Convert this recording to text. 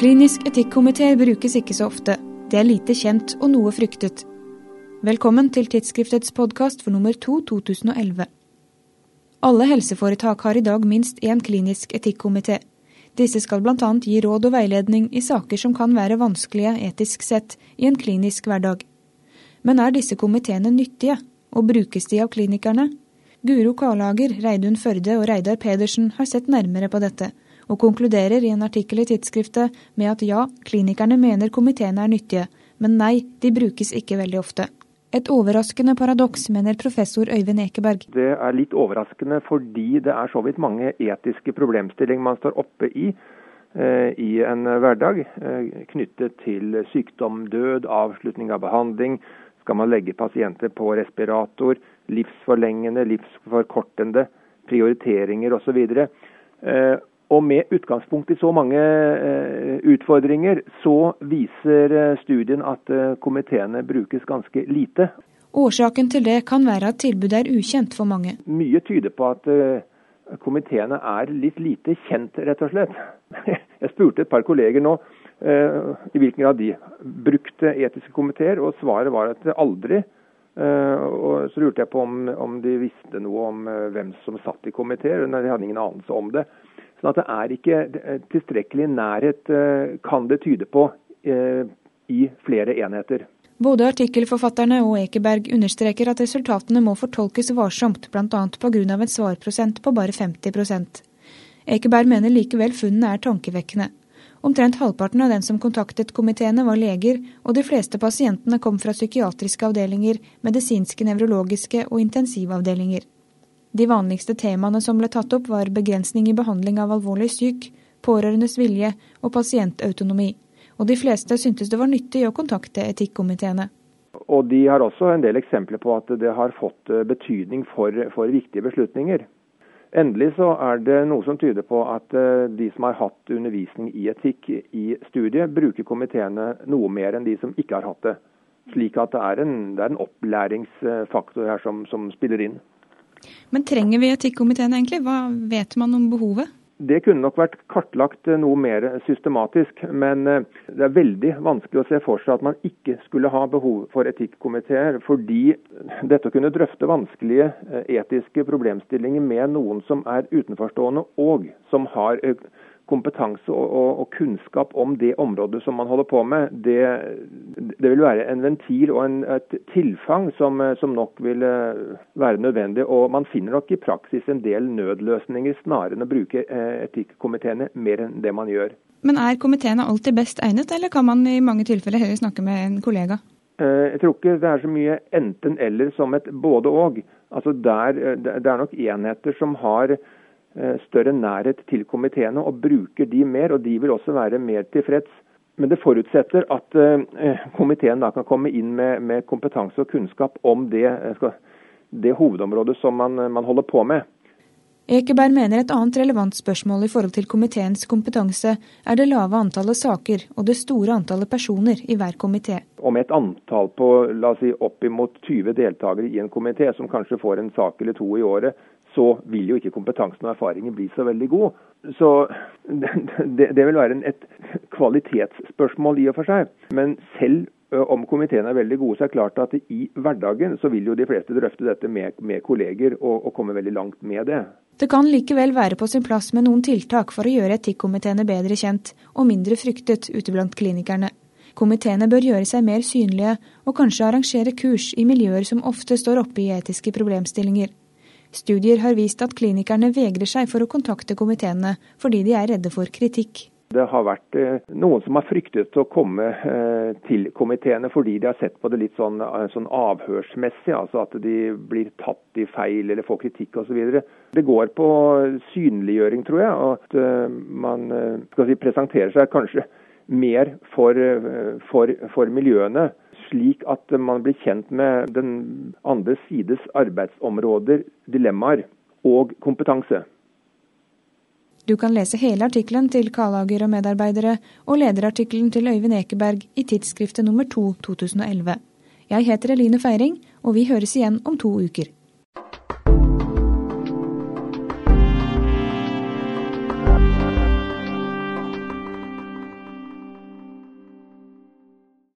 Klinisk etikkomité brukes ikke så ofte. Det er lite kjent og noe fryktet. Velkommen til tidsskriftets podkast for nummer 2 2011. Alle helseforetak har i dag minst én klinisk etikkomité. Disse skal bl.a. gi råd og veiledning i saker som kan være vanskelige etisk sett i en klinisk hverdag. Men er disse komiteene nyttige, og brukes de av klinikerne? Guro Karlager, Reidun Førde og Reidar Pedersen har sett nærmere på dette og konkluderer i en artikkel i tidsskriftet med at ja, klinikerne mener komiteene er nyttige, men nei, de brukes ikke veldig ofte. Et overraskende paradoks, mener professor Øyvind Ekeberg. Det er litt overraskende fordi det er så vidt mange etiske problemstillinger man står oppe i eh, i en hverdag, eh, knyttet til sykdom, død, avslutning av behandling. Skal man legge pasienter på respirator, livsforlengende, livsforkortende, prioriteringer osv. Og med utgangspunkt i så mange eh, utfordringer, så viser eh, studien at eh, komiteene brukes ganske lite. Årsaken til det kan være at tilbudet er ukjent for mange. Mye tyder på at komiteene er litt lite kjent, rett og slett. Jeg spurte et par kolleger nå i hvilken grad de brukte etiske komiteer, og svaret var at aldri. Og så lurte jeg på om, om de visste noe om hvem som satt i komiteer. De hadde ingen anelse om det. At det er ikke tilstrekkelig nærhet, eh, kan det tyde på, eh, i flere enheter. Både artikkelforfatterne og Ekeberg understreker at resultatene må fortolkes varsomt, bl.a. pga. en svarprosent på bare 50% Ekeberg mener likevel funnene er tankevekkende. Omtrent halvparten av den som kontaktet komiteene var leger, og de fleste pasientene kom fra psykiatriske avdelinger, medisinske, nevrologiske og intensivavdelinger. De vanligste temaene som ble tatt opp, var begrensning i behandling av alvorlig syk, pårørendes vilje og pasientautonomi. Og de fleste syntes det var nyttig å kontakte etikkomiteene. Og de har også en del eksempler på at det har fått eh, betydning for, for viktige beslutninger. Endelig så er det noe som tyder på at eh, de som har hatt undervisning i etikk i studiet, bruker komiteene noe mer enn de som ikke har hatt det. Slik at det er en, det er en opplæringsfaktor her som, som spiller inn. Men trenger vi etikkomiteen egentlig? Hva vet man om behovet? Det kunne nok vært kartlagt eh, noe mer systematisk, men eh, det er veldig vanskelig å se for seg at man ikke skulle ha behov for etikkomiteer, fordi dette å kunne drøfte vanskelige eh, etiske problemstillinger med noen som er utenforstående og som har kompetanse og, kunnskap om det området som man holder på med, det, det vil være en ventil og en, et tilfang som, som, nok vil eh, være nødvendig. Og man finner nok i praksis en del nødløsninger snarere enn å bruke eh, etikkomiteene mer enn det man gjør. Men er komiteene alltid best egnet, eller kan man i mange tilfeller heller snakke med en kollega? Eh, jeg tror ikke det er så mye enten-eller som et både-og. Altså det er nok enheter som har Eh, større nærhet til komiteene og bruker de mer. Og de vil også være mer tilfreds. Men det forutsetter at eh, komiteen da kan komme inn med, med kompetanse og kunnskap om det, eh, det hovedområdet som man, man, holder på med. Ekeberg mener et annet relevant spørsmål i forhold til komiteens kompetanse er det lave antallet saker og det store antallet personer i hver komité. Om et antall på la oss si, oppimot 20 deltakere i en komité, som kanskje får en sak eller to i året, så vil jo ikke kompetansen og erfaringen bli så veldig god. Så det, det vil være et kvalitetsspørsmål i og for seg. Men selv om komiteene er veldig gode, så er det klart at i hverdagen så vil jo de fleste drøfte dette med, med kolleger og, og, komme veldig langt med det. Det kan likevel være på sin plass med noen tiltak for å gjøre etikkomiteene bedre kjent og mindre fryktet ute blant klinikerne. Komiteene bør gjøre seg mer synlige og kanskje arrangere kurs i miljøer som ofte står oppe i etiske problemstillinger. Studier har vist at klinikerne vegrer seg for å kontakte komiteene fordi de er redde for kritikk. Det har vært eh, noen som har fryktet å komme eh, til komiteene fordi de har sett på det litt sånn, eh, sånn avhørsmessig, altså at de blir tatt i feil eller får kritikk osv. Det går på synliggjøring, tror jeg. At man si, presenterer seg kanskje mer for, for, for miljøene slik at man blir kjent med den andre sides arbeidsområder, dilemmaer og kompetanse. Du kan lese hele artikkelen til Kalager og medarbeidere og lederartikkelen til Øyvind Ekeberg i tidsskriftet nummer 2 2011. Jeg heter Eline Feiring, og vi høres igjen om to uker.